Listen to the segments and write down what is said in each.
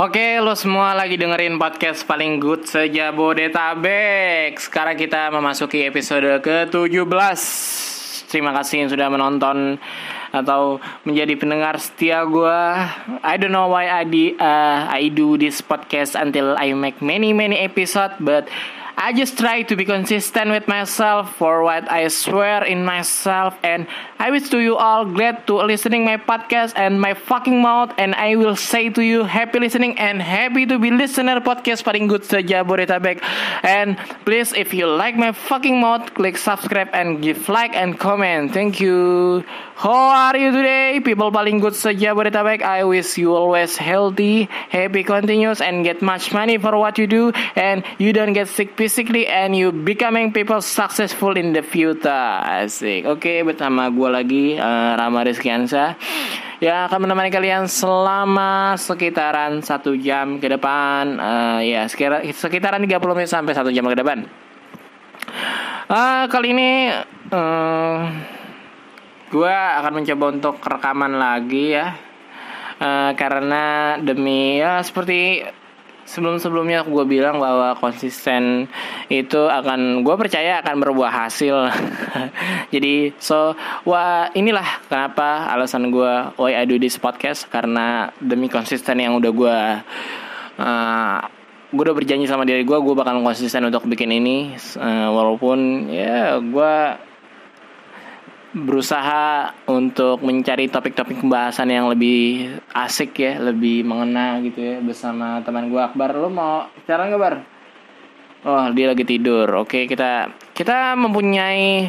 Oke, lo semua lagi dengerin podcast paling good sejabodetabek. Sekarang kita memasuki episode ke-17. Terima kasih yang sudah menonton atau menjadi pendengar setia gue. I don't know why I, uh, I do this podcast until I make many many episode, but I just try to be consistent with myself for what I swear in myself and I wish to you all glad to listening my podcast and my fucking mouth and I will say to you happy listening and happy to be listener podcast paling good saja Bodetabek and please if you like my fucking mouth click subscribe and give like and comment. Thank you. How are you today people paling good saja Bodetabek I wish you always healthy happy continuous and get much money for what you do. And you don't get sick physically and you becoming people successful in the future. Asik. Oke okay, bersama gue lagi uh, Rama Rizkiansa yang akan menemani kalian selama sekitaran satu jam ke depan. Uh, ya sekira, sekitaran 30 menit sampai satu jam ke depan. Uh, kali ini uh, gue akan mencoba untuk rekaman lagi ya. Uh, karena demi ya seperti sebelum-sebelumnya gue bilang bahwa konsisten itu akan gue percaya akan berbuah hasil. Jadi so wah inilah kenapa alasan gue why I do this podcast karena demi konsisten yang udah gue uh, gue udah berjanji sama diri gue gue bakal konsisten untuk bikin ini. Uh, walaupun ya gue berusaha untuk mencari topik-topik pembahasan yang lebih asik ya, lebih mengena gitu ya bersama teman gue Akbar. Lo mau cara nggak Bar? Oh dia lagi tidur. Oke kita kita mempunyai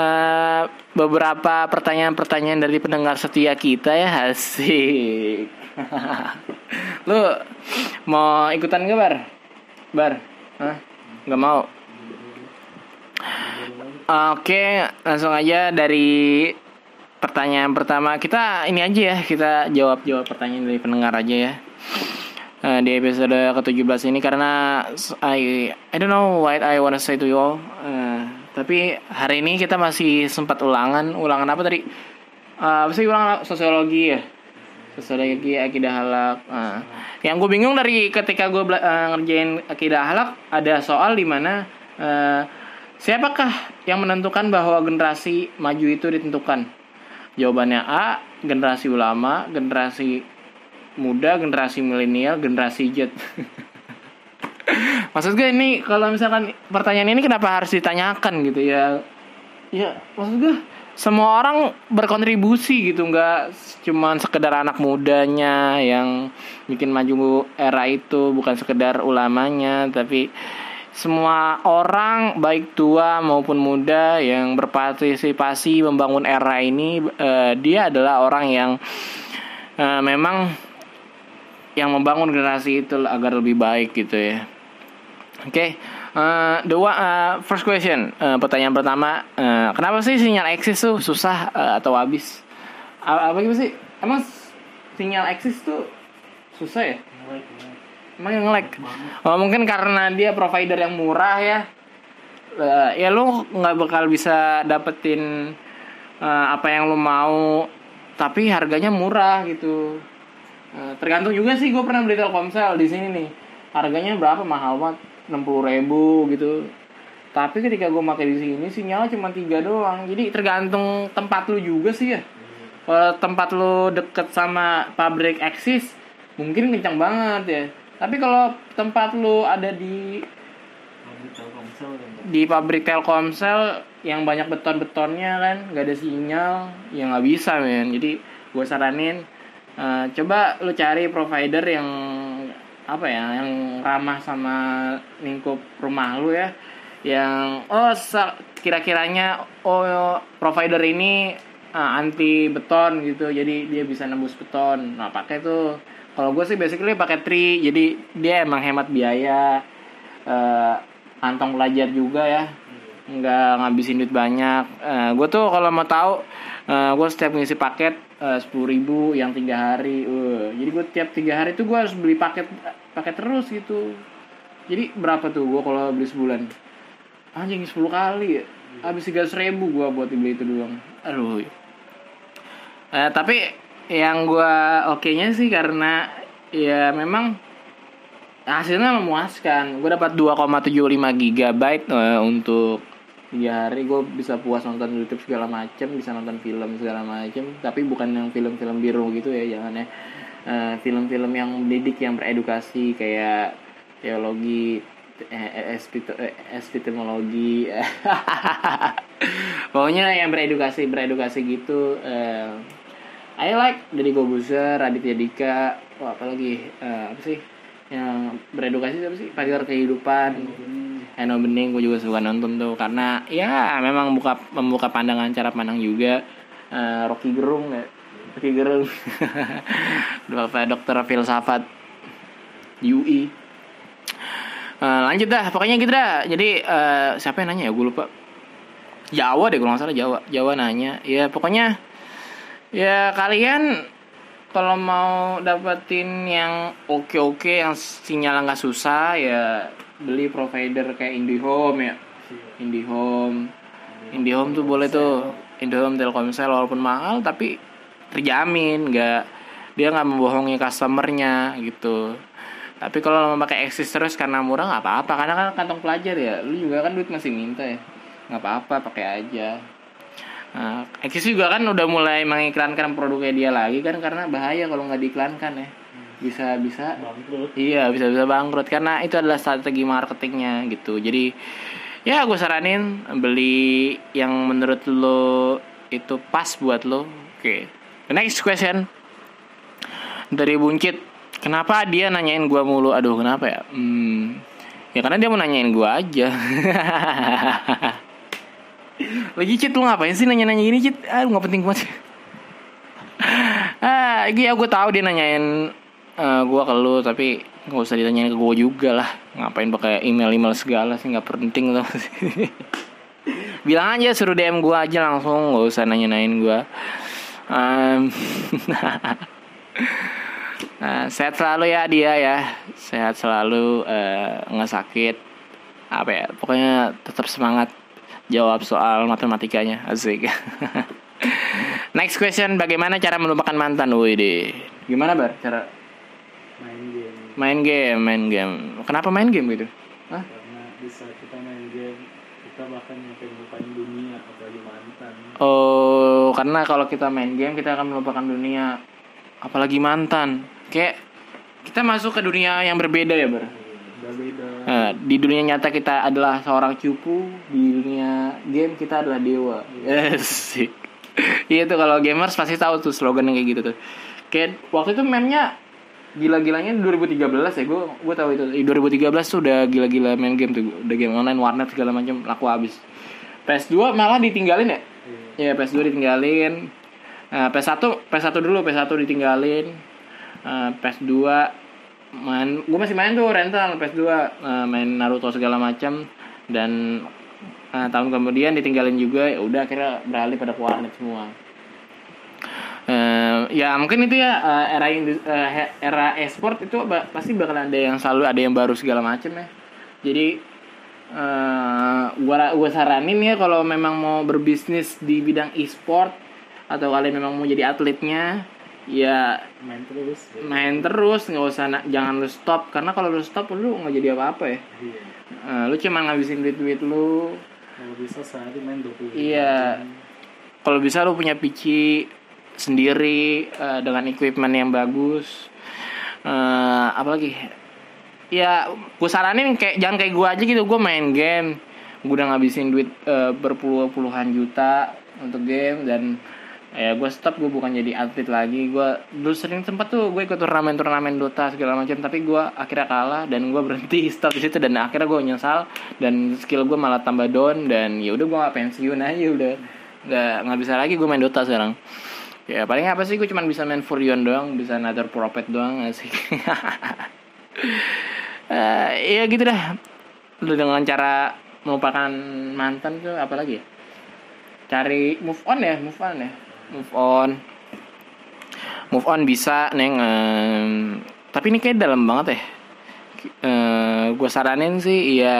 uh, beberapa pertanyaan-pertanyaan dari pendengar setia kita ya asik. Lo mau ikutan nggak Bar? Bar? Hah? Gak mau? Oke, langsung aja dari pertanyaan pertama. Kita ini aja ya, kita jawab-jawab pertanyaan dari pendengar aja ya. Uh, di episode ke-17 ini karena I I don't know what I wanna say to you all. Uh, tapi hari ini kita masih sempat ulangan, ulangan apa tadi? Uh, apa sih ulangan sosiologi ya? Sosiologi akidah halak. Uh, yang gue bingung dari ketika gue uh, ngerjain akidah halak ada soal di mana uh, Siapakah yang menentukan bahwa generasi maju itu ditentukan? Jawabannya A, generasi ulama, generasi muda, generasi milenial, generasi Z. maksud gue ini kalau misalkan pertanyaan ini kenapa harus ditanyakan gitu ya? Ya, maksud gue semua orang berkontribusi gitu nggak cuman sekedar anak mudanya yang bikin maju era itu bukan sekedar ulamanya tapi semua orang baik tua maupun muda yang berpartisipasi membangun era ini uh, dia adalah orang yang uh, memang yang membangun generasi itu agar lebih baik gitu ya. Oke, okay. uh, uh, first question, uh, pertanyaan pertama, uh, kenapa sih sinyal eksis tuh susah uh, atau habis? Apa gitu sih? Emang sinyal eksis tuh susah ya? Emang yang nge-lag? Oh, mungkin karena dia provider yang murah ya. Uh, ya lu nggak bakal bisa dapetin uh, apa yang lu mau, tapi harganya murah gitu. Uh, tergantung juga sih gue pernah beli Telkomsel di sini nih. Harganya berapa mahal banget? 60 ribu gitu. Tapi ketika gue pakai di sini sinyal cuma tiga doang. Jadi tergantung tempat lu juga sih ya. Kalau tempat lu deket sama pabrik Axis mungkin kencang banget ya tapi kalau tempat lu ada di di pabrik Telkomsel yang banyak beton-betonnya kan nggak ada sinyal ya nggak bisa men. Jadi gue saranin uh, coba lu cari provider yang apa ya yang ramah sama lingkup rumah lu ya. Yang oh kira-kiranya oh provider ini uh, anti beton gitu. Jadi dia bisa nembus beton. Nah pakai tuh kalau gue sih basically pakai tri jadi dia emang hemat biaya uh, kantong pelajar juga ya. Nggak ngabisin duit banyak. Uh, gue tuh kalau mau tahu uh, gue setiap ngisi paket sepuluh uh, ribu yang tiga hari uh, jadi gue tiap tiga hari tuh gue harus beli paket paket terus gitu. Jadi berapa tuh gue kalau beli sebulan? Anjing sepuluh kali ya? Habis tiga ribu gue buat beli itu doang. Aduh. Uh, tapi yang gue oke nya sih karena ya memang hasilnya memuaskan. Gue dapat 2,75 gigabyte eh, untuk tiga hari gue bisa puas nonton YouTube segala macem bisa nonton film segala macem. Tapi bukan yang film-film biru gitu ya jangan ya. Eh, film-film yang mendidik yang beredukasi kayak teologi eh, espito- eh, epistemologi pokoknya yang beredukasi beredukasi gitu eh, I like dari Gobuser Raditya Dika wah apalagi eh, apa sih? Yang beredukasi apa sih? Pagar kehidupan. Eno Bening gue juga suka nonton tuh. Karena ya memang buka membuka pandangan cara pandang juga. Eh, Rocky Gerung ya? Rocky Gerung. Bapak dokter filsafat UI Eh, lanjut dah pokoknya gitu dah. Jadi eh, siapa yang nanya ya? Gue lupa. Jawa deh kalau nggak salah Jawa. Jawa nanya. Ya pokoknya ya kalian kalau mau dapetin yang oke-oke yang sinyal nggak susah ya beli provider kayak IndiHome ya. IndiHome. IndiHome tuh boleh tuh. IndiHome Telkomsel walaupun mahal tapi terjamin nggak dia nggak membohongi customernya gitu. Tapi kalau mau pakai eksis terus karena murah nggak apa-apa. Karena kan kantong pelajar ya lu juga kan duit masih minta ya. Nggak apa-apa pakai aja Nah, Eksis juga kan udah mulai mengiklankan produknya dia lagi kan karena bahaya kalau nggak diiklankan ya. Bisa bisa bangkrut. Iya bisa bisa bangkrut karena itu adalah strategi marketingnya gitu. Jadi ya gue saranin beli yang menurut lo itu pas buat lo. Oke next question dari buncit. Kenapa dia nanyain gua mulu? Aduh kenapa ya? Hmm, ya karena dia mau nanyain gua aja lagi cit lu ngapain sih nanya-nanya gini cit ah nggak penting banget. Ah iya gue tahu dia nanyain eh, gua ke lu tapi nggak usah ditanyain ke gua juga lah. Ngapain pakai email email segala sih nggak penting tuh bilang aja suruh dm gua aja langsung nggak usah nanya-nanyain gua. Em, nah, sehat selalu ya dia ya. Sehat selalu eh, nggak sakit. Apa ya pokoknya tetap semangat jawab soal matematikanya asik. Next question bagaimana cara melupakan mantan? Woi deh gimana bar? Cara? Main game. Main game main game. Kenapa main game gitu? Hah? karena bisa kita main game kita bahkan nyampe ngelupain dunia apalagi mantan. Oh karena kalau kita main game kita akan melupakan dunia apalagi mantan. Kayak kita masuk ke dunia yang berbeda ya bar Nah, di dunia nyata kita adalah seorang cupu, di dunia game kita adalah dewa. Yes. Iya tuh kalau gamers pasti tahu tuh slogan yang kayak gitu tuh. Kayak waktu itu meme-nya gila-gilanya 2013 ya gue gue tahu itu di 2013 tuh udah gila-gila main game tuh udah game online warnet segala macam laku habis PS2 malah ditinggalin ya Iya. ya PS2 ditinggalin Nah, PS1 PS1 dulu PS1 ditinggalin Eh, PS2 main gue masih main tuh rental PS2 eh, main Naruto segala macam dan eh, tahun kemudian ditinggalin juga ya udah akhirnya beralih pada warnet semua. Eh, ya mungkin itu ya eh, era he- era e-sport itu pasti bakal ada yang selalu ada yang baru segala macam ya. Jadi gua gua saranin ya kalau memang mau berbisnis di bidang e-sport atau kalian memang mau jadi atletnya ya main terus ya. main terus nggak usah na- jangan lu stop. Karena kalau lu stop lu nggak jadi apa-apa ya. Iya. Eh, lu cuma ngabisin duit duit lu. Kalau bisa sehari main 20 Iya. kalau bisa lu punya PC sendiri eh, dengan equipment yang bagus. Eh apalagi? Ya gue saranin kayak jangan kayak gue aja gitu. Gue main game. Gue udah ngabisin duit eh, berpuluh-puluhan juta untuk game dan ya gue stop gue bukan jadi atlet lagi. Gue dulu sering sempat tuh gue ikut turnamen turnamen Dota segala macam tapi gue akhirnya kalah dan gue berhenti stop di situ dan akhirnya gue nyesal dan skill gue malah tambah down dan ya udah gue gak pensiun aja udah. Nggak nggak bisa lagi gue main Dota sekarang. Ya paling apa sih gue cuman bisa main Furion doang bisa another prophet doang asik Eh, ya gitu dah. Lu dengan cara melupakan mantan tuh apa lagi ya? Cari move on ya move on ya move on. Move on bisa neng. Em, tapi ini kayak dalam banget ya. Eh gue saranin sih ya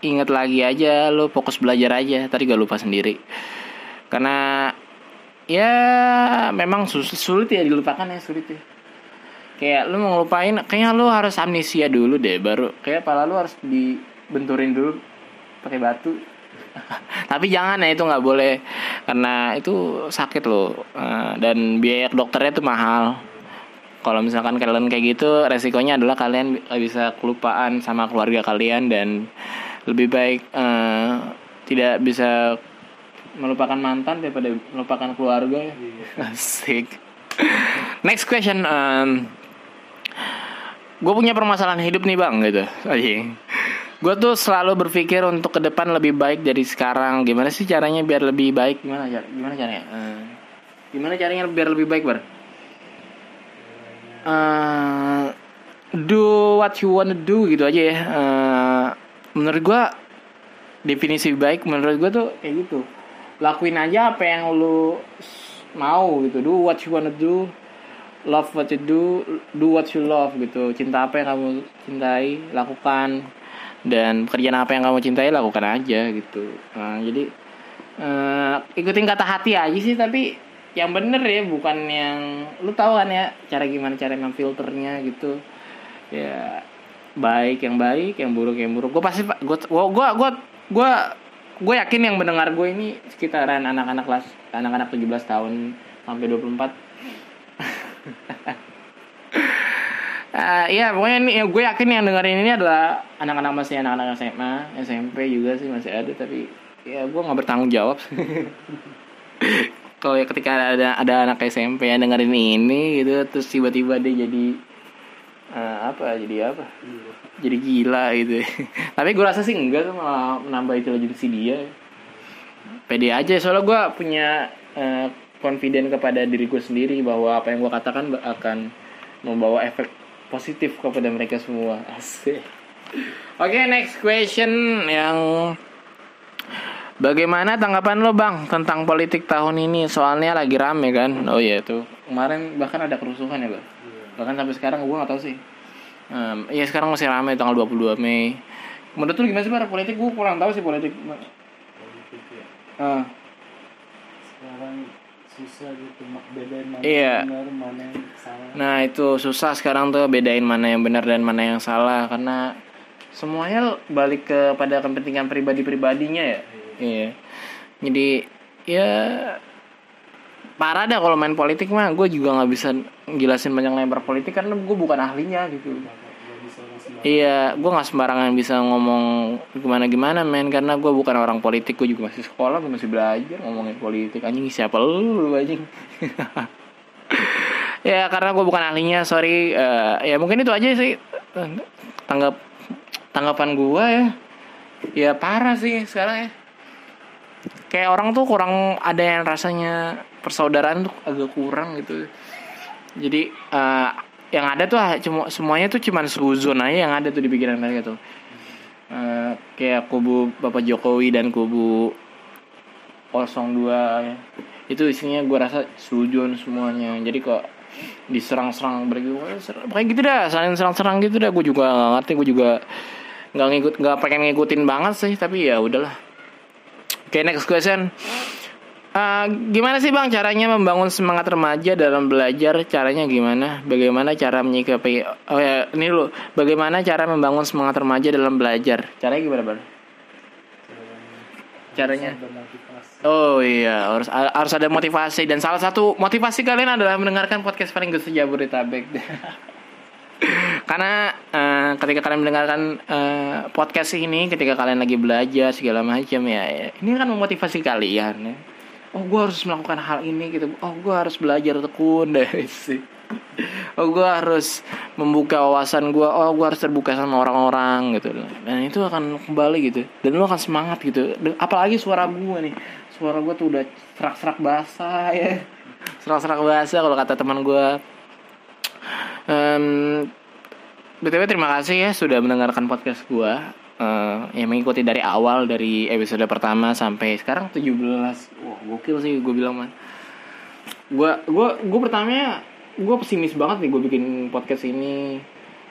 inget lagi aja lu fokus belajar aja. Tadi gak lupa sendiri. Karena ya memang sus- sulit ya dilupakan ya sulit ya. Kayak lu mau ngelupain kayaknya lu harus amnesia dulu deh baru kayak pala lu harus dibenturin dulu pakai batu tapi jangan ya itu nggak boleh. Karena itu sakit loh. Eh, dan biaya dokternya tuh mahal. Kalau misalkan kalian kayak gitu resikonya adalah kalian bi- bisa kelupaan sama keluarga kalian dan lebih baik eh, tidak bisa melupakan mantan daripada melupakan keluarga. Ya. asik. Next question um, gue punya permasalahan hidup nih bang gitu. Anjing gue tuh selalu berpikir untuk ke depan lebih baik dari sekarang. Gimana sih caranya biar lebih baik? Gimana car gimana caranya? Eh, gimana caranya biar lebih baik bar? Eh, do what you wanna do gitu aja ya. Eh, menurut gue definisi baik menurut gue tuh kayak gitu. Lakuin aja apa yang lu mau gitu. Do what you wanna do love what you do do what you love gitu. Cinta apa yang kamu cintai lakukan dan pekerjaan apa yang kamu cintai lakukan aja gitu. Nah, jadi eh, ikutin kata hati aja sih tapi yang bener ya bukan yang lu tahu kan ya cara gimana cara memfilternya gitu. Ya baik yang baik yang buruk yang buruk. Gue pasti gue gue gue gue gue yakin yang mendengar gue ini sekitaran anak-anak kelas anak-anak 17 tahun sampai 24 Eh iya pokoknya ini ya, gue yakin yang dengerin ini adalah anak-anak masih anak-anak SMA SMP juga sih masih ada tapi ya gue nggak bertanggung jawab kalau ya ketika ada ada anak SMP yang dengerin ini gitu terus tiba-tiba dia jadi eh, apa jadi apa? Jadi gila gitu. Tapi gue rasa sih enggak tuh malah menambah intelijensi dia. Pede aja soalnya gue punya eh, confident kepada diri gue sendiri bahwa apa yang gue katakan akan membawa efek positif kepada mereka semua asik oke next question yang Bagaimana tanggapan lo bang tentang politik tahun ini? Soalnya lagi rame kan. Oh iya tuh kemarin bahkan ada kerusuhan ya bang. Bahkan sampai sekarang gue gak tahu sih. Iya sekarang masih rame tanggal 22 Mei. Menurut lu gimana sih bang politik? Gue kurang tahu sih politik. politik ya Ah, sekarang susah gitu mak bedain mana Iya. yang Nah itu susah sekarang tuh bedain mana yang benar dan mana yang salah karena semuanya balik kepada kepentingan pribadi-pribadinya ya. Iya. Jadi ya parah dah kalau main politik mah gue juga nggak bisa jelasin banyak lebar politik karena gue bukan ahlinya gitu. Iya, gue nggak sembarangan bisa ngomong gimana gimana men karena gue bukan orang politik, gue juga masih sekolah, gue masih belajar ngomongin politik. Anjing siapa lu, lu anjing? ya karena gue bukan ahlinya, sorry. Eh, ya mungkin itu aja sih tanggap tanggapan gue ya. Ya parah sih sekarang ya. Kayak orang tuh kurang ada yang rasanya persaudaraan tuh agak kurang gitu. Jadi eh, yang ada tuh ah, cuma semuanya tuh cuman suzon aja yang ada tuh di pikiran mereka tuh. Eh, kayak kubu Bapak Jokowi dan kubu 02 ya. Itu isinya gue rasa suzon semuanya. Jadi kok diserang-serang begitu kayak gitu dah saling serang-serang gitu dah gue juga nggak ngerti gue juga nggak ngikut nggak pengen ngikutin banget sih tapi ya udahlah oke next question Eh, gimana sih bang caranya membangun semangat remaja dalam belajar? Caranya gimana? Bagaimana cara menyikapi? Oh ya, ini dulu. Bagaimana cara membangun semangat remaja dalam belajar? Caranya gimana bang? Caranya? Oh iya, harus harus ada motivasi dan salah satu motivasi kalian adalah mendengarkan podcast paling gue sejabodetabek. Karena eh, ketika kalian mendengarkan eh, podcast ini, ketika kalian lagi belajar segala macam ya, ya, ini kan memotivasi kalian. Ya. Oh, gue harus melakukan hal ini gitu. Oh, gue harus belajar tekun deh sih. Oh, gue harus membuka wawasan gue. Oh, gue harus terbuka sama orang-orang gitu. Dan itu akan kembali gitu. Dan lu akan semangat gitu. Apalagi suara gue nih. Suara gue tuh udah serak-serak basah ya. Serak-serak basah kalau kata teman gue. Em, BTW terima kasih ya sudah mendengarkan podcast gua Eh, yang mengikuti dari awal dari episode pertama sampai sekarang 17. Wah, gokil sih gue bilang mah. Gua gua gua pertamanya gua pesimis banget nih gue bikin podcast ini.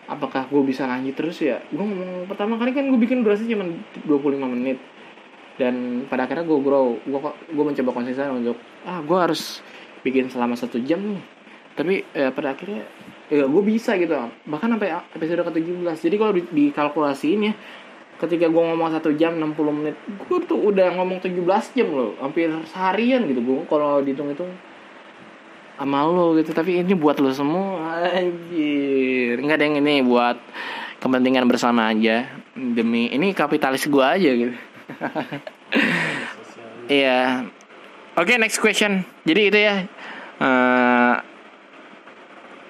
Apakah gue bisa lanjut terus ya? Gue ngomong pertama kali kan gue bikin durasi cuma 25 menit. Dan pada akhirnya gue grow. Gue gue mencoba konsisten untuk ah gue harus bikin selama satu jam nih. Tapi eh, pada akhirnya ya gue bisa gitu. Bahkan sampai episode ke 17 jadi kalau di, dikalkulasiin ya ketika gue ngomong satu jam 60 menit gue tuh udah ngomong 17 jam loh. Hampir seharian gitu gue kalau dihitung itu sama lo gitu. Tapi ini buat lo semua. Anjir. Nggak ada yang ini buat kepentingan bersama aja. Demi ini kapitalis gue aja gitu Iya. Oke, next question. Jadi itu ya. eh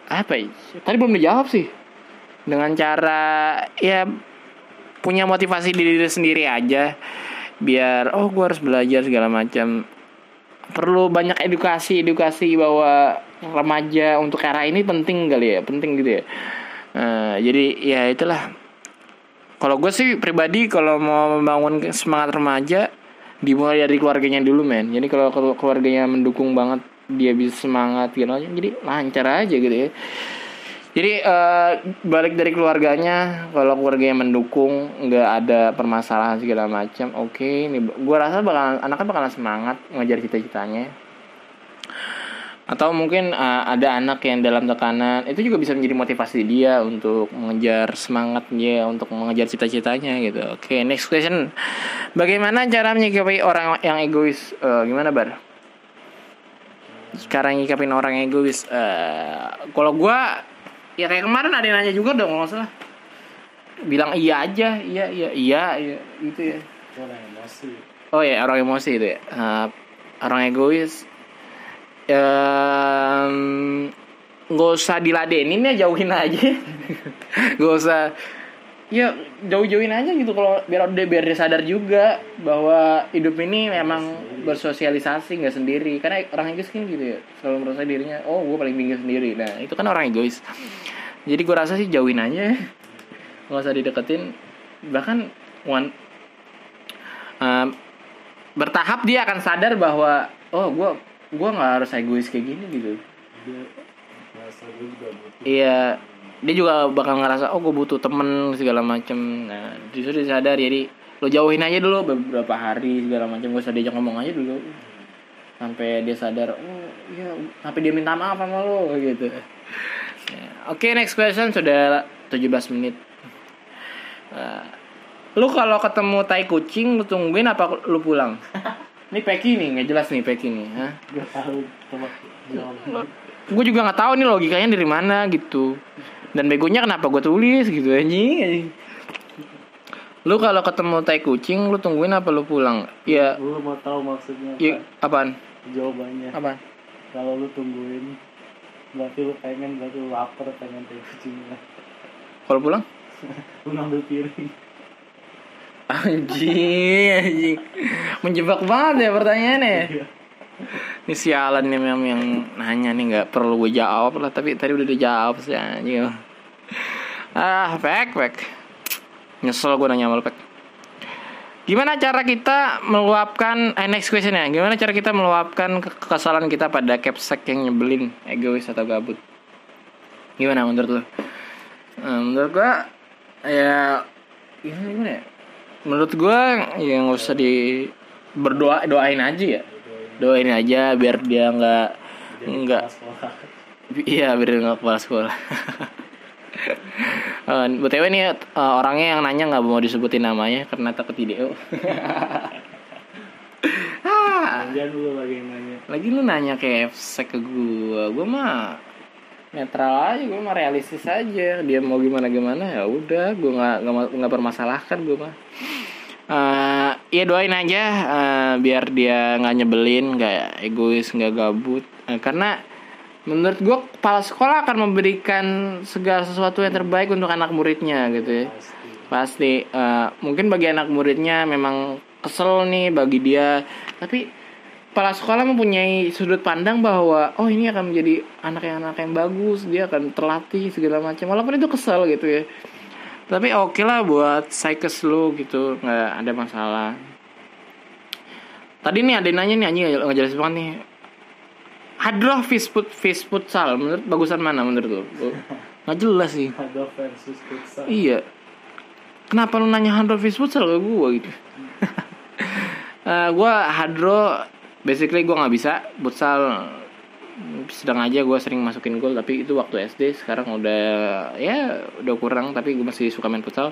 apa ya? Tadi belum dijawab sih. Dengan cara ya punya motivasi diri sendiri aja. Biar oh gue harus belajar segala macam. Perlu banyak edukasi edukasi bahwa remaja untuk era ini penting kali ya, penting gitu ya. Eh, jadi ya itulah. Kalau gue sih pribadi kalau mau membangun semangat remaja dimulai dari keluarganya dulu men. Jadi kalau keluarganya mendukung banget dia bisa semangat gitu aja. Jadi lancar aja gitu ya. Jadi eh, balik dari keluarganya kalau keluarganya mendukung nggak ada permasalahan segala macam oke ini gue rasa bakal anaknya bakalan semangat ngejar cita-citanya atau mungkin eh, ada anak yang dalam tekanan itu juga bisa menjadi motivasi dia untuk mengejar semangat dia untuk mengejar cita-citanya gitu. Oke next question. Bagaimana cara menyikapi orang yang egois? Eh, gimana bar? Sekarang nyikapin orang yang egois Eh, kalau gua ya kayak kemarin ada yang nanya juga dong kalau nggak salah. Bilang iya aja iya iya iya iya gitu ya. Orang emosi. Oh ya orang emosi itu ya. Eh, orang egois. Nggak usah diladenin ya jauhin aja. Gak usah. Ya jauh-jauhin aja gitu kalau biar dia biar dia sadar juga bahwa hidup ini memang bersosialisasi nggak sendiri. Karena orang egois kan gitu ya selalu merasa dirinya oh gue paling tinggi sendiri. Nah itu kan orang egois. Jadi gue rasa sih jauhin aja. Nggak usah dideketin. Bahkan one um, bertahap dia akan sadar bahwa oh gue gue nggak harus egois kayak gini gitu. Dia merasa gue juga butuh iya dia juga bakal ngerasa oh gue butuh temen segala macem. Nah di situ dia sadar jadi lo jauhin aja dulu beberapa hari segala macam gue usah diajak ngomong aja dulu. Sampai dia sadar oh iya sampai dia minta maaf sama lo gitu. Ya, oke next question sudah 17 menit. Eh, lu kalau ketemu tai kucing lu tungguin apa lu pulang ini Peki nih nggak jelas nih Peki nih Hah? gue tahu jawab gue juga nggak tahu nih logikanya dari mana gitu. Dan begonya kenapa gue tulis gitu anjing lu kalau ketemu tai kucing lu tungguin apa lu pulang? Ya. Lu mau tahu maksudnya ya apa? apaan? Jawabannya. Apaan? Kalau lu tungguin berarti lu pengen berarti lu lapar pengen teh kucingnya. Kalau pulang? Lu ngambil piring anjing anjing. Menjebak banget ya pertanyaannya. Iya. ini sialan nih memang yang nanya nih nggak perlu gue jawab lah tapi tadi udah dijawab sih anjing. Ah pek pek. Nyesel gue nanya sama lu pek. Gimana cara kita meluapkan eh, next question ya. Gimana cara kita meluapkan ke- kekesalan kita pada capsek yang nyebelin egois atau gabut? Gimana menurut lu? Eh, menurut gua ya gimana, gimana ya menurut gua ya nggak usah di berdoa doain aja ya. Doain aja biar dia nggak nggak iya biar dia nggak kepala sekolah. Eh, btw nih eh, orangnya yang nanya nggak mau disebutin namanya karena takut video ah. Jangan lagi yang nanya lagi lu nanya kayak ke gua. Gua mah netral aja gua mah realistis aja. Dia mau gimana gimana ya udah. Gua nggak nggak ma- nggak permasalahkan gua mah. Eh, ya doain aja eh, biar dia nggak nyebelin nggak egois nggak gabut. Eh, karena menurut gua kepala sekolah akan memberikan segala sesuatu yang terbaik untuk anak muridnya gitu ya. Pasti. Pasti. Eh, mungkin bagi anak muridnya memang kesel nih bagi dia. Tapi kepala sekolah mempunyai sudut pandang bahwa oh ini akan menjadi anak yang anak yang bagus dia akan terlatih segala macam. Walaupun itu kesel gitu ya. Tapi oke lah buat psyches lu gitu nggak ada masalah. Tadi nih ada yang nanya nih anjing nggak jelas banget nih. Hadroh fish futsal menurut bagusan mana menurut lu? Nggak jelas sih. Ada versus futsal. Iya. Kenapa lu nanya Hadro Fish Futsal ke gue gitu? Eh gue Hadro, basically gue nggak bisa futsal. sedang aja gue sering masukin gol tapi itu waktu SD sekarang udah ya udah kurang tapi gue masih suka main futsal.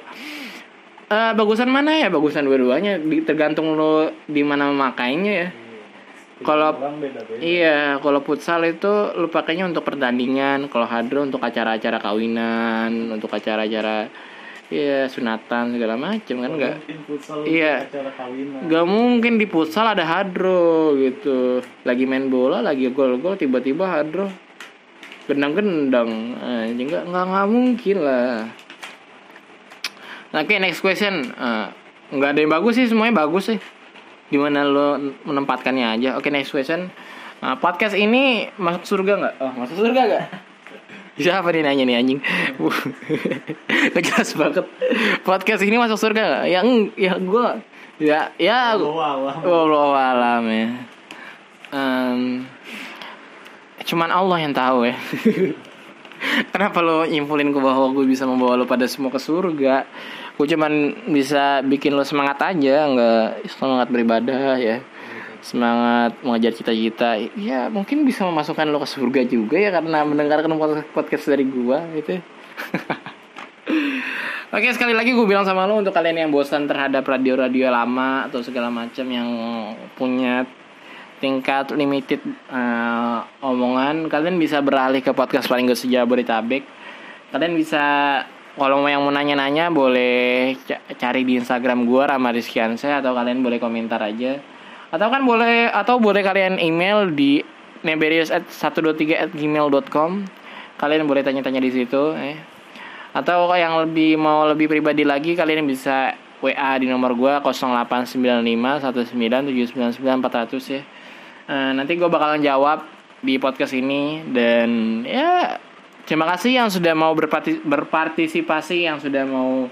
Eh, bagusan mana ya? Bagusan dua-duanya. Tergantung lo di mana memakainya ya. Kalau- Iya, kalau futsal itu lu pakainya untuk pertandingan, kalau hadro untuk acara-acara kawinan, untuk acara-acara ya sunatan segala macam kan futsal Iya. Gak mungkin di futsal ada hadro gitu. Lagi main bola, lagi gol-gol tiba-tiba hadro gendang-gendang. Anjing nggak nggak nggak mungkin lah. Oke, next question. Eh, nggak ada yang bagus sih, semuanya bagus sih. Gimana lo menempatkannya aja. Oke, next question. Nah, podcast ini masuk surga nggak? Oh, masuk surga nggak? Siapa nih nanya nih anjing? Gak jelas banget. Podcast ini masuk surga nggak? Ya, eng- ya gue, ya, ya, Allah alam ya. Em, cuman Allah yang tahu ya. Kenapa lo nyimpulin ke bahwa gue bisa membawa lo pada semua ke surga? Gue cuman bisa bikin lo semangat aja, nggak semangat beribadah ya. Semangat mengejar cita-cita. Ya mungkin bisa memasukkan lo ke surga juga ya karena mendengarkan pod- podcast dari gue gitu. Oke sekali lagi gue bilang sama lo untuk kalian yang bosan terhadap radio-radio lama atau segala macam yang punya tingkat limited eh, omongan kalian bisa beralih ke podcast paling gak sejauh Bodetabek kalian bisa kalau mau yang mau nanya-nanya boleh ca- cari di Instagram gue Rama Rizkiansyah atau kalian boleh komentar aja atau kan boleh atau boleh kalian email di neberius at 123 at gmail.com kalian boleh tanya-tanya di situ eh. atau yang lebih mau lebih pribadi lagi kalian bisa WA di nomor gua 0895 1979400 ya. Eh, nanti gue bakalan jawab di podcast ini dan ya terima kasih yang sudah mau berparti- berpartisipasi yang sudah mau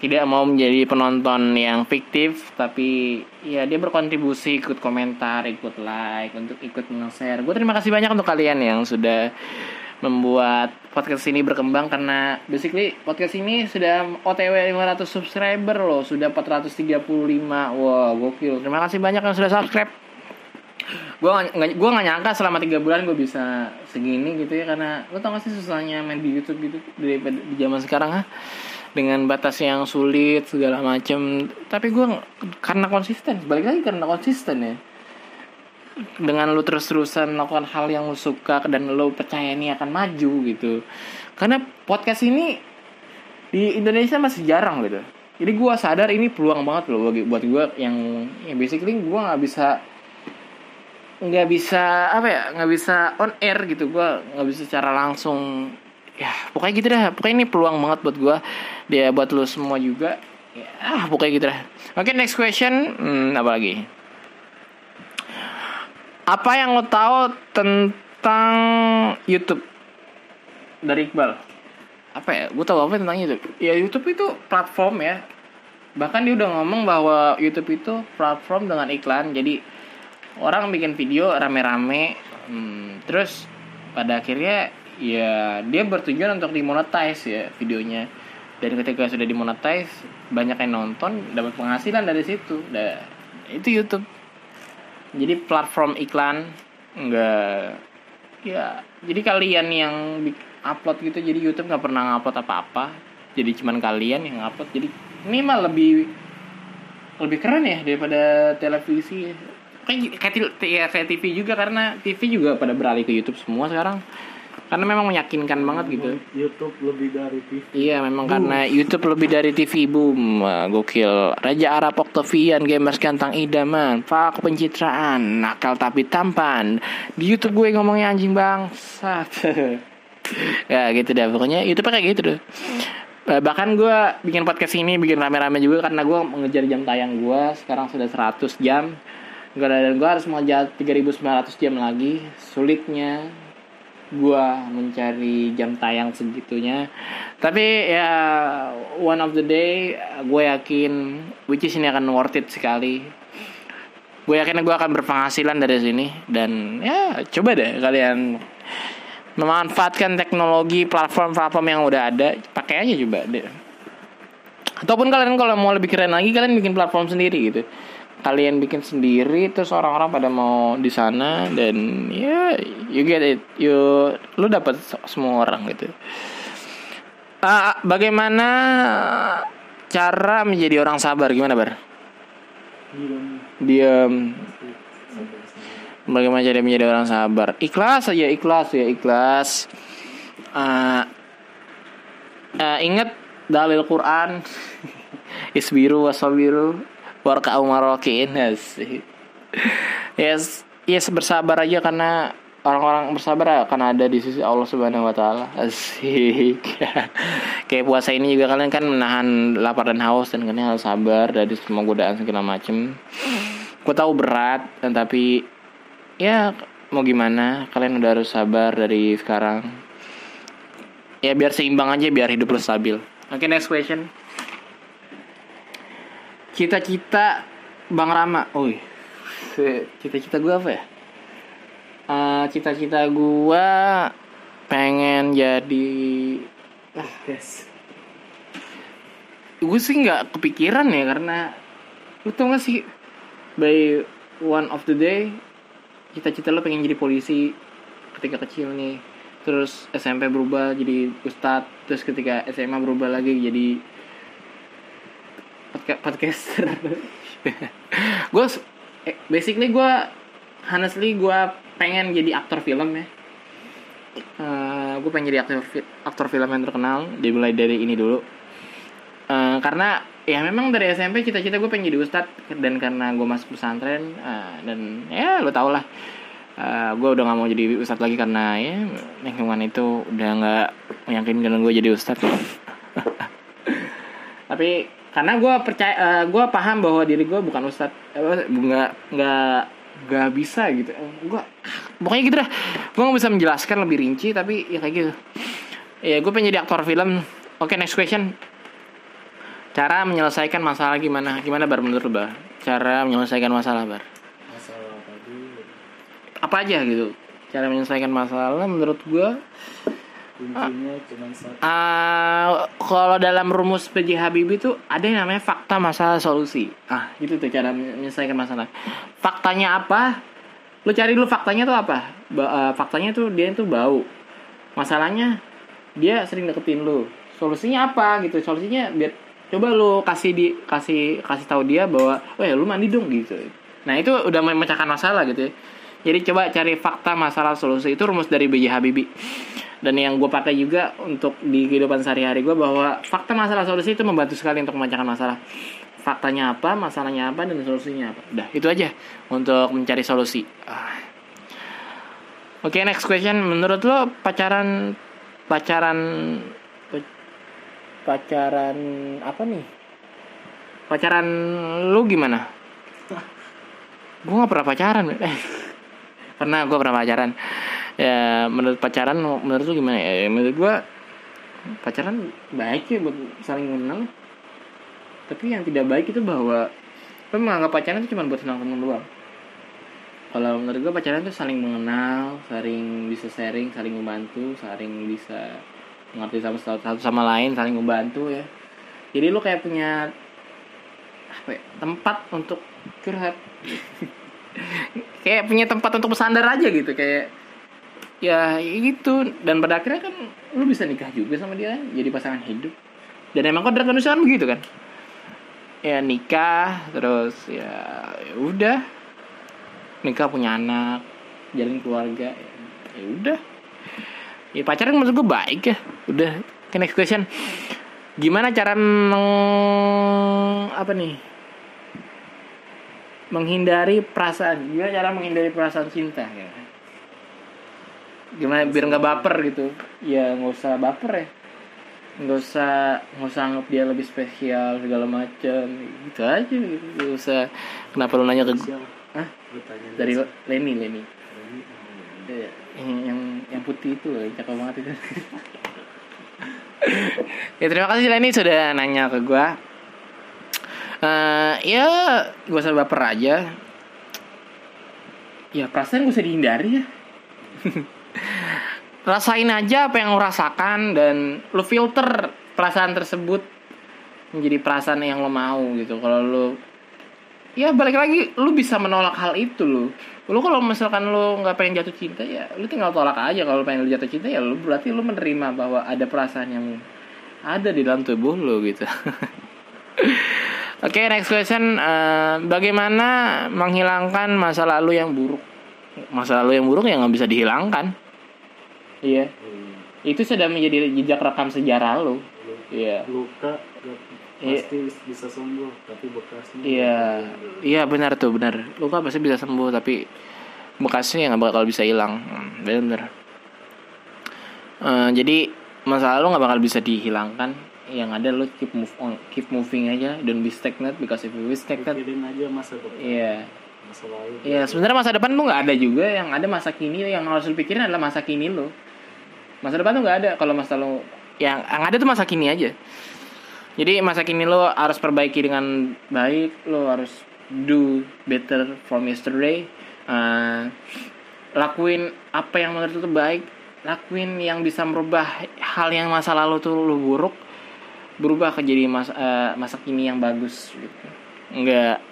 tidak mau menjadi penonton yang fiktif tapi ya dia berkontribusi ikut komentar ikut like untuk ikut nge-share. Gue terima kasih banyak untuk kalian yang sudah membuat podcast ini berkembang karena basically podcast ini sudah OTW 500 subscriber loh sudah 435 wah gokil. Terima kasih banyak yang sudah subscribe. Gue gue nggak nyangka selama tiga bulan gue bisa segini gitu ya karena lo tau gak sih susahnya main di YouTube gitu di zaman sekarang ah dengan batas yang sulit segala macem. Tapi gue karena konsisten balik lagi karena konsisten ya. Dengan lu terus-terusan melakukan hal yang lu suka dan lu percaya ini akan maju gitu. Karena podcast ini di Indonesia masih jarang gitu. Jadi gue sadar ini peluang banget loh bagi buat gue yang ya basically gue nggak bisa nggak bisa apa ya nggak bisa on air gitu. Gue nggak bisa secara langsung ya pokoknya gitu dah. Pokoknya ini peluang banget buat gue dia buat lo semua juga. Ya pokoknya gitu dah. Oke next question. Hmm, apa lagi? Apa yang lo tahu tentang YouTube? Dari Iqbal. Apa ya? Gue tahu apa tentang YouTube? Ya YouTube itu platform ya. Bahkan dia udah ngomong bahwa YouTube itu platform dengan iklan. Jadi orang bikin video rame-rame. Hmm, terus pada akhirnya ya dia bertujuan untuk dimonetize ya videonya. Dan ketika sudah dimonetize banyak yang nonton dapat penghasilan dari situ. Nah, itu YouTube. Jadi platform iklan enggak ya jadi kalian yang upload gitu jadi YouTube nggak pernah ngupload apa-apa. Jadi cuman kalian yang upload. Jadi ini mah lebih lebih keren ya daripada televisi. Kayak kayak, ya, kayak TV juga karena TV juga pada beralih ke YouTube semua sekarang karena memang meyakinkan banget gitu. YouTube lebih dari TV Iya memang karena YouTube lebih dari TV boom. Gokil. Raja Arab Octavian Gamers ganteng idaman. Pak pencitraan. Nakal tapi tampan. Di YouTube gue ngomongnya anjing bangsat. Ya gitu deh Pokoknya YouTube kayak gitu deh Eh, Bahkan gue bikin podcast ini Bikin rame-rame juga Karena gue mengejar jam tayang gue Sekarang sudah 100 jam. Gua- Dan gue harus mengejar 3900 jam lagi. Sulitnya gua mencari jam tayang segitunya. Tapi ya one of the day gue yakin which is ini akan worth it sekali. Gue yakin gue akan berpenghasilan dari sini. Dan ya coba deh kalian memanfaatkan teknologi platform-platform yang udah ada pakai aja coba deh. Ataupun kalian kalau mau lebih keren lagi kalian bikin platform sendiri gitu kalian bikin sendiri terus orang-orang pada mau di sana dan ya you get it. You lu dapat semua orang gitu. Ah, bagaimana cara menjadi orang sabar? Gimana bar? Diam. bagaimana cara menjadi orang sabar? Ikhlas aja ikhlas ya ikhlas. Ah, ah, ingat dalil Quran. Isbiru wasabiru warka umarokin asik yes yes bersabar aja karena orang-orang bersabar akan ada di sisi Allah Subhanahu wa taala. Asik. Kayak puasa ini juga kalian kan menahan lapar dan haus dan kalian harus sabar dari semua godaan segala macem. Gue tahu berat dan tapi ya mau gimana kalian udah harus sabar dari sekarang. Ya biar seimbang aja biar hidup lu stabil. Oke next question. Cita-cita Bang Rama. Oi. Cita-cita gue apa ya? Eh, cita-cita gue pengen jadi Ah, yes. gue sih nggak kepikiran ya karena lu tau gak sih by one of the day cita-cita lo pengen jadi polisi ketika kecil nih terus SMP berubah jadi ustadz terus ketika SMA berubah lagi jadi podcaster. Gue eh, basically gue honestly gue pengen jadi aktor film ya. Gue pengen jadi aktor aktor film yang terkenal dimulai dari ini dulu. Eh, karena ya memang dari SMP cita-cita gue pengen jadi ustadz dan karena gue masuk pesantren eh, dan ya lo tau lah. Eh, gue udah gak mau jadi ustadz lagi karena ya lingkungan itu udah nggak meyakinkan gue jadi ustadz tapi karena gue percaya gue paham bahwa diri gue bukan ustadz eh, nggak nggak nggak bisa gitu. Gue pokoknya gitu dah. Gue nggak bisa menjelaskan lebih rinci tapi ya kayak gitu. Ya gue pengen jadi aktor film. Oke next question. Cara menyelesaikan masalah gimana? Gimana bar menurut bar? Cara menyelesaikan masalah bar? Masalah tadi apa aja gitu. Cara menyelesaikan masalah menurut gue kuncinya cuma satu. Ah, kalau dalam rumus PJ Habibie itu ada yang namanya fakta masalah solusi. Ah, gitu tuh cara menyelesaikan masalah. Faktanya apa? Lu cari dulu faktanya tuh apa? Ba- eh, faktanya tuh dia itu bau. Masalahnya dia sering deketin lu. Solusinya apa gitu? Solusinya biar coba lu kasih di kasih kasih tahu dia bahwa, "Oh ya, lu mandi dong." gitu. Nah, itu udah memecahkan masalah gitu ya. Jadi coba cari fakta masalah solusi itu rumus dari B.J. Habibie. Dan yang gue pakai juga untuk di kehidupan sehari-hari gue bahwa fakta masalah solusi itu membantu sekali untuk memecahkan masalah. Faktanya apa, masalahnya apa, dan solusinya apa. Udah, itu aja untuk mencari solusi. Ah. Oke, next question. Menurut lo pacaran pacaran pacaran apa nih? Pacaran lu gimana? Gue gak pernah pacaran. Eh, pernah gue pernah pacaran ya menurut pacaran menurut lu gimana ya? Menurut gue pacaran baik ya buat saling mengenal tapi yang tidak baik itu bahwa lo menganggap pacaran itu cuma buat senang senang doang. Kalau menurut gue pacaran itu saling mengenal saling bisa sharing saling membantu saling bisa mengerti sama satu, satu sama lain saling membantu ya. Jadi lu kayak punya apa ya, tempat untuk curhat. Kayak punya tempat untuk bersandar aja gitu kayak ya gitu. Dan pada akhirnya kan lu bisa nikah juga sama dia jadi pasangan hidup. Dan emang kodrat manusia kan begitu kan? Ya nikah terus ya, ya udah. Nikah punya anak jalin keluarga ya, ya udah. Ya pacaran menurut gue baik ya. Udah ke next question. Gimana cara meng apa nih? Menghindari perasaan. Gimana cara menghindari perasaan cinta ya gimana biar nggak baper gitu. Ya nggak usah baper ya. Nggak usah nggak usah anggap dia lebih spesial segala macam gitu aja gitu. Nggak usah. Kenapa lu nanya ke gue tanya dari Lenny Lenny Ini, oh, Iya, yang yang yang putih itu loh yang cakep banget itu. Ya terima kasih Lenny sudah nanya ke gue Eh ya gak usah baper aja. Ya perasaan gak usah dihindari ya rasain aja apa yang lo rasakan dan lo filter perasaan tersebut menjadi perasaan yang lo mau gitu kalau lo ya balik lagi lu bisa menolak hal itu lu lu kalau misalkan lu nggak pengen jatuh cinta ya lu tinggal tolak aja kalau pengen lu jatuh cinta ya lu berarti lu menerima bahwa ada perasaan yang ada di dalam tubuh lu gitu Oke, next question. Eh, bagaimana menghilangkan masa lalu yang buruk? Masa lalu yang buruk yang nggak bisa dihilangkan. Iya. Hmm. Itu sudah menjadi jejak rekam sejarah lo. Iya. luka Iya. pasti bisa sembuh tapi bekasnya Iya. Iya benar tuh benar. Luka pasti bisa sembuh tapi bekasnya nggak bakal bisa hilang. Hmm, benar. Eh, jadi masa lalu nggak bakal bisa dihilangkan. Yang ada lo keep move on, keep moving aja. Don't be stagnant because if you be stagnant, pikirin aja masa depan iya. Masa lalu Iya, sebenarnya masa depan tuh nggak ada juga. Yang ada masa kini yang harus lu pikirin adalah masa kini lo. Masa depan tuh nggak ada kalau masa lo yang yang ada tuh masa kini aja. Jadi masa kini lo harus perbaiki dengan baik, lo harus do better from yesterday. Eh, lakuin apa yang menurut lo baik, lakuin yang bisa merubah hal yang masa lalu tuh lo buruk, berubah ke jadi masa eh, masa kini yang bagus gitu. Enggak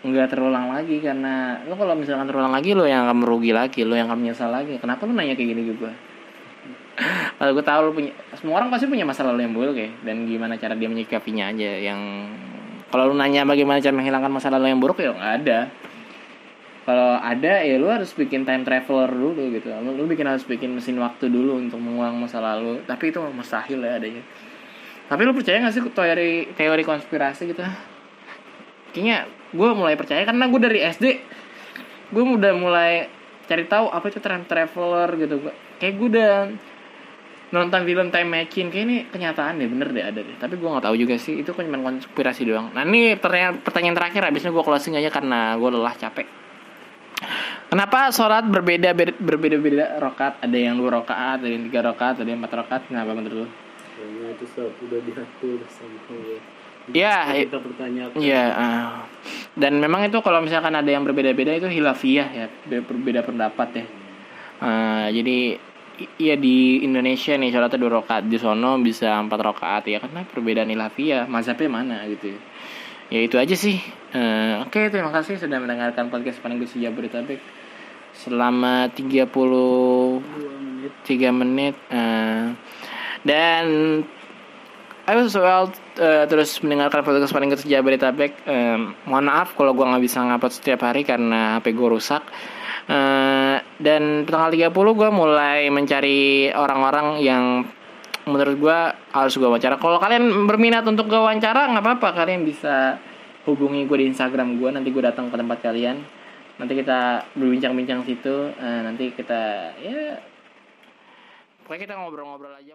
nggak terulang lagi karena lo kalau misalkan terulang lagi lo yang akan merugi lagi lo yang akan menyesal lagi. Kenapa lo nanya kayak gini ke gue kalau gue tahu lo punya semua orang pasti punya masa lalu yang buruk ya. Dan gimana cara dia menyikapinya aja yang kalau lo nanya bagaimana cara menghilangkan masa lalu yang buruk ya nggak ada. Kalau ada ya lo harus bikin time traveler dulu gitu. Lo, lo bikin harus bikin mesin waktu dulu untuk mengulang masa lalu. Tapi itu mustahil ya adanya. Tapi lo percaya gak sih teori teori konspirasi gitu? Kayaknya gue mulai percaya karena gue dari SD gue udah mulai cari tahu apa itu time traveler gitu Gua- kayak gue udah nonton film time machine kayak ini kenyataan deh bener deh ada deh tapi gue nggak tahu juga sih itu cuma konspirasi doang nah ini pertanyaan pertanyaan terakhir habisnya gue closing aja karena gue lelah capek Kenapa sholat berbeda berbeda beda rokat? Ada yang dua rokaat, ada yang tiga rokaat, ada yang empat rokaat. Kenapa menurut lu? kayaknya itu sa- udah diatur sama Allah Ya, kita pertanyakan Iya, dan memang itu kalau misalkan ada yang berbeda-beda itu hilafiyah ya, be- berbeda pendapat ya. Ah, jadi iya di Indonesia nih sholatnya dua rakaat di sono bisa empat rakaat ya karena perbedaan hilafiyah mazhabnya mana gitu. ya. Ya itu aja sih. Eh, Oke terima kasih sudah mendengarkan podcast paling Gus Jabodetabek selama 33 dua menit menit. eh, dan Ayo soal eh, terus mendengarkan podcast paling Gus Jabodetabek. Em, mohon maaf kalau gua nggak bisa ngupload setiap hari karena HP gue rusak. Eh, dan tanggal 30 gue mulai mencari orang-orang yang menurut gue harus gue wawancara. Kalau kalian berminat untuk gue wawancara nggak apa-apa, kalian bisa hubungi gue di Instagram gue. Nanti gue datang ke tempat kalian. Nanti kita berbincang-bincang situ. Eh, nanti kita ya pokoknya kita ngobrol-ngobrol aja.